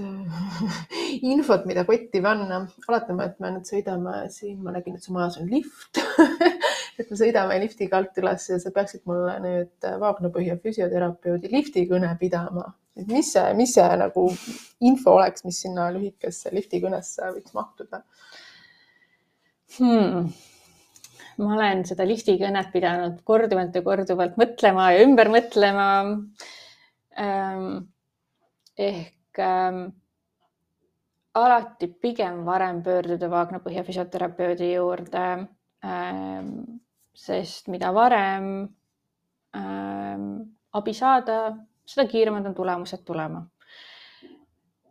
infot, mida kotti panna. oletame, et me nüüd sõidame siin, ma nägin, et su majas on lift et me sõidame liftiga alt üles ja sa peaksid mulle nüüd Vaagnapõhja füsioterapeudi liftikõne pidama et mis see, mis see nagu info oleks, mis sinna lühikesse liftikõnesse võiks mahtuda hmm.? ma olen seda liftikõnet pidanud korduvalt ja korduvalt mõtlema ja ümber mõtlema ähm,. ehk ähm, alati pigem varem pöörduda Vaagna põhjafüsioterapeudi juurde ähm,. sest mida varem ähm, abi saada, seda kiiremad on tulemused tulema.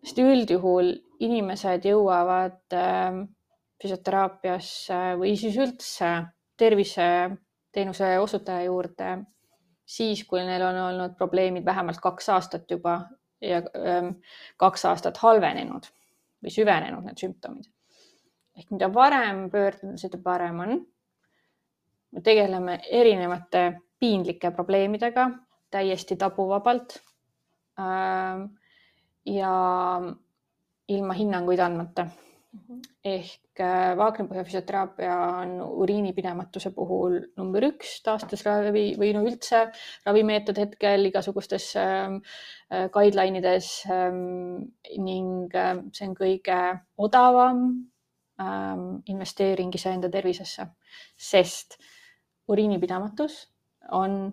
sest üldjuhul inimesed jõuavad äh, füsioteraapiasse või siis üldse terviseteenuse osutaja juurde siis, kui neil on olnud probleemid vähemalt kaks aastat juba ja ähm, kaks aastat halvenenud või süvenenud need sümptomid. ehk mida varem pöörduda, seda parem on. me tegeleme erinevate piinlike probleemidega täiesti tabuvabalt. ja ilma hinnanguid andmata ehk äh, Wagneri füsioteraapia on uriinipidematuse puhul number üks taastusravi või no üldse ravimeetod hetkel igasugustes ähm, äh, guideline ides ähm, ning äh, see on kõige odavam ähm, investeering iseenda tervisesse, sest uriinipidamatus on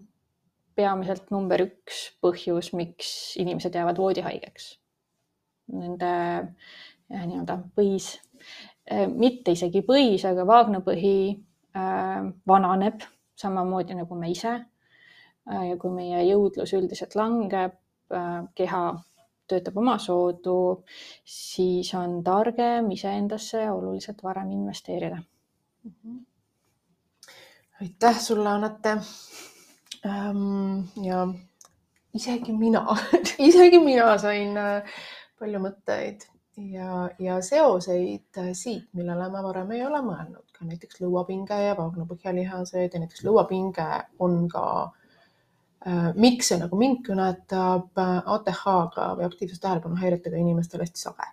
peamiselt number üks põhjus, miks inimesed jäävad voodihaigeks. Nende nii-öelda põis, äh, mitte isegi põis, aga vaagnapõhi äh, vananeb samamoodi nagu me ise. Äh, ja kui meie jõudlus üldiselt langeb, keha töötab omasoodu, siis on targem iseendasse oluliselt varem investeerida. Mhm. aitäh sulle, Anette. Ähm, ja. Isegi mina. Isegi mina sain palju mõtteid ja, ja seoseid äh, siit, millele ma varem ei ole mõelnud, ka näiteks lõuapinge ja vaagnapõhjalihased ja näiteks lõuapinge on ka äh,, miks see nagu mind kõnetab äh, ATH-ga või aktiivse tähelepanuhäiretega inimestel hästi sage.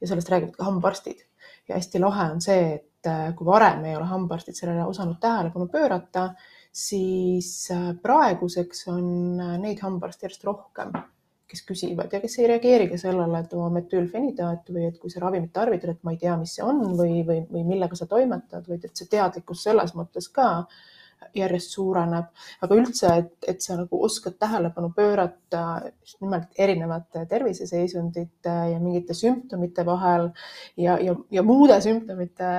ja sellest räägivad ka hambaarstid ja hästi lahe on see, et äh, kui varem ei ole hambaarstid sellele osanud tähelepanu pöörata, siis äh, praeguseks on neid hambaarste järjest rohkem kes küsivad ja kes ei reageerigi sellele, et oma metüülfenidaat või et kui sa ravimit tarvitad, et ma ei tea, mis see on või, või, või millega sa toimetad, vaid et see teadlikkus selles mõttes ka järjest suureneb, aga üldse, et, et sa nagu oskad tähelepanu pöörata just nimelt erinevate terviseseisundite ja mingite sümptomite vahel ja, ja, ja muude sümptomite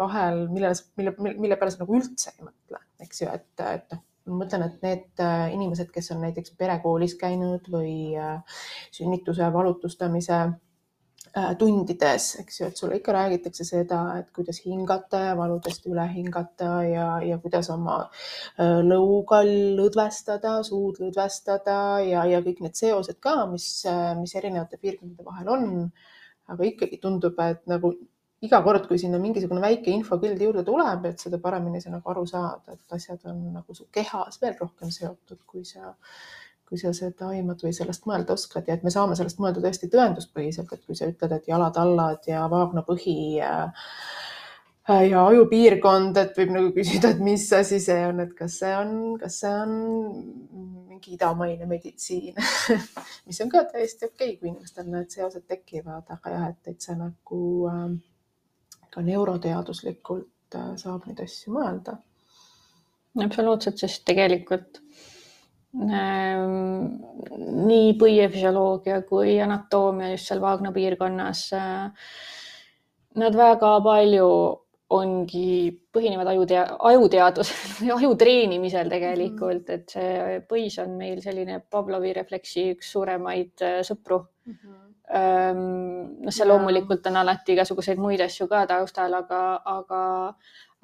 vahel, millele, mille, mille peale sa nagu üldse ei mõtle, eks ju, et, et noh ma mõtlen, et need äh, inimesed, kes on näiteks perekoolis käinud või äh, sünnituse valutastamise äh, tundides, eks ju, et sulle ikka räägitakse seda, et kuidas hingata ja valudest üle hingata ja, ja kuidas oma lõuga lõdvestada, suud lõdvestada ja, ja kõik need seosed ka, mis, mis erinevate piirkondade vahel on. aga ikkagi tundub, et nagu iga kord, kui sinna mingisugune väike infokild juurde tuleb, et seda paremini sa nagu aru saad, et asjad on nagu su kehas veel rohkem seotud, kui sa, kui sa seda aimad või sellest mõelda oskad. Ja et me saame sellest mõelda tõesti tõenduspõhiselt, et kui sa ütled, et jalad-allad ja vaagnapõhi ja ja ajupiirkond, et võib nagu küsida, et mis asi see on, et kas see on, kas see on mingi idamaine meditsiin mis on ka täiesti okei okay,, kui inimestel need seosed tekivad, aga jah, et, see nagu äh, ka neuroteaduslikult äh, saab neid asju mõelda. absoluutselt, sest tegelikult ähm, nii põiefüsioloogia kui anatoomia just seal Vaagna piirkonnas äh,. Nad väga palju ongi, põhinevad ajutea-, ajuteadusel või aju treenimisel tegelikult, mhm. et see põis on meil selline Pavlovi refleksi üks suuremaid äh, sõpru mm. -hmm noh, seal loomulikult on alati igasuguseid muid asju ka taustal, aga, aga,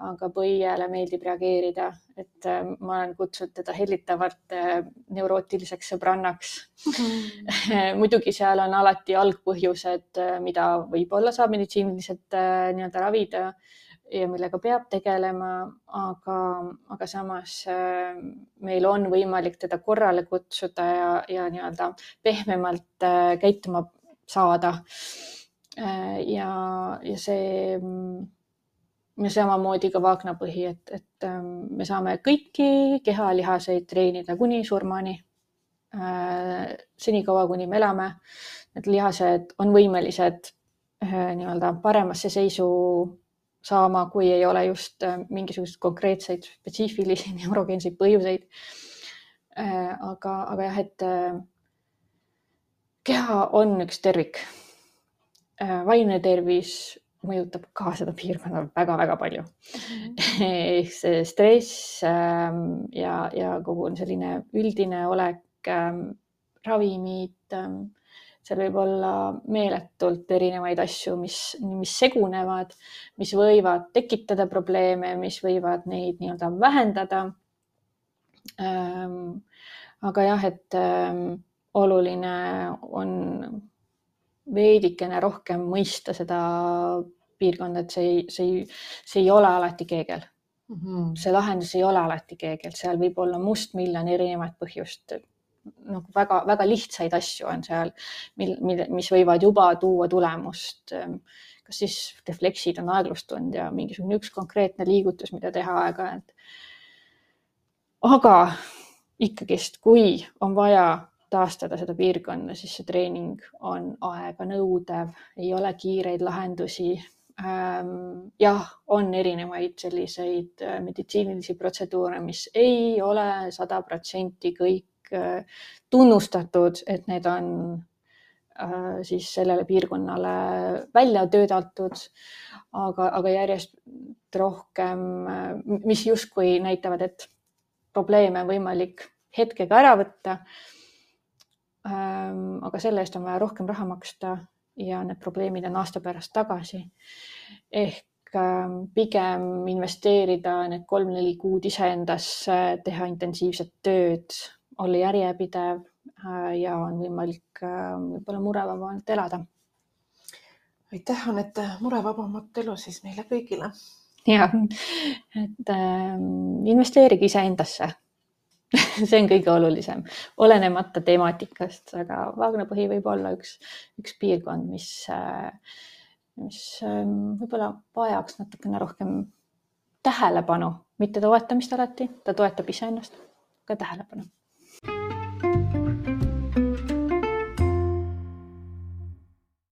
aga põiele meeldib reageerida, et äh, ma olen kutsunud teda hellitavalt äh, neurootiliseks sõbrannaks. Muidugi seal on alati algpõhjused, äh, mida võib-olla saab meditsiiniliselt nii-öelda ravida ja millega peab tegelema, aga, aga samas meil on võimalik teda korrale kutsuda ja, ja nii-öelda pehmemalt käituma saada. Äh, ja, ja see ja samamoodi ka vaagnapõhi, et, et ähm, me saame kõiki kehalihaseid treenida kuni surmani. Äh, senikaua, kuni me elame, need lihased on võimelised äh, nii-öelda paremasse seisu saama, kui ei ole just mingisuguseid konkreetseid spetsiifilisi neurogeenseid põhjuseid. aga, aga jah, et keha on üks tervik. Äh, vaimne tervis mõjutab ka seda piirkonda väga-väga palju mm. -hmm. ehk see stress ähm, ja, ja kogu selline üldine olek, ähm, ravimid, ähm, seal võib olla meeletult erinevaid asju, mis, mis segunevad, mis võivad tekitada probleeme, mis võivad neid nii-öelda vähendada. aga jah, et oluline on veidikene rohkem mõista seda piirkonda, et see ei, see ei, see ei ole alati keegel mm. -hmm. see lahendus ei ole alati keegi, et seal võib olla mustmiljon erinevat põhjust. nagu väga-väga lihtsaid asju on seal, mil, mil, mis võivad juba tuua tulemust. kas siis refleksid on aeglustunud ja mingisugune üks konkreetne liigutus, mida teha aeg-ajalt. aga ikkagist, kui on vaja taastada seda piirkonda, siis see treening on aeganõudev, ei ole kiireid lahendusi Ähm, jah, on erinevaid selliseid äh, meditsiinilisi protseduure, mis ei ole sada protsenti kõik äh, tunnustatud, et need on äh, siis sellele piirkonnale välja töötatud, aga, aga järjest rohkem, mis justkui näitavad, et probleeme on võimalik hetkega ära võtta. Ähm, aga selle eest on vaja rohkem raha maksta ja need probleemid on aasta pärast tagasi. ehk ähm, pigem investeerida need kolm-neli kuud iseendasse, teha intensiivset tööd, olla järjepidev äh, ja on võimalik ähm, võib-olla murevabamalt elada. aitäh, Anette, murevabamat elu siis meile kõigile. ja, et äh, investeerige iseendasse see on kõige olulisem, olenemata temaatikast, aga Vaagna-põhi võib olla üks, üks piirkond, mis, mis ähm, võib-olla vajaks natukene rohkem tähelepanu, mitte toetamist alati, ta toetab iseennast, aga tähelepanu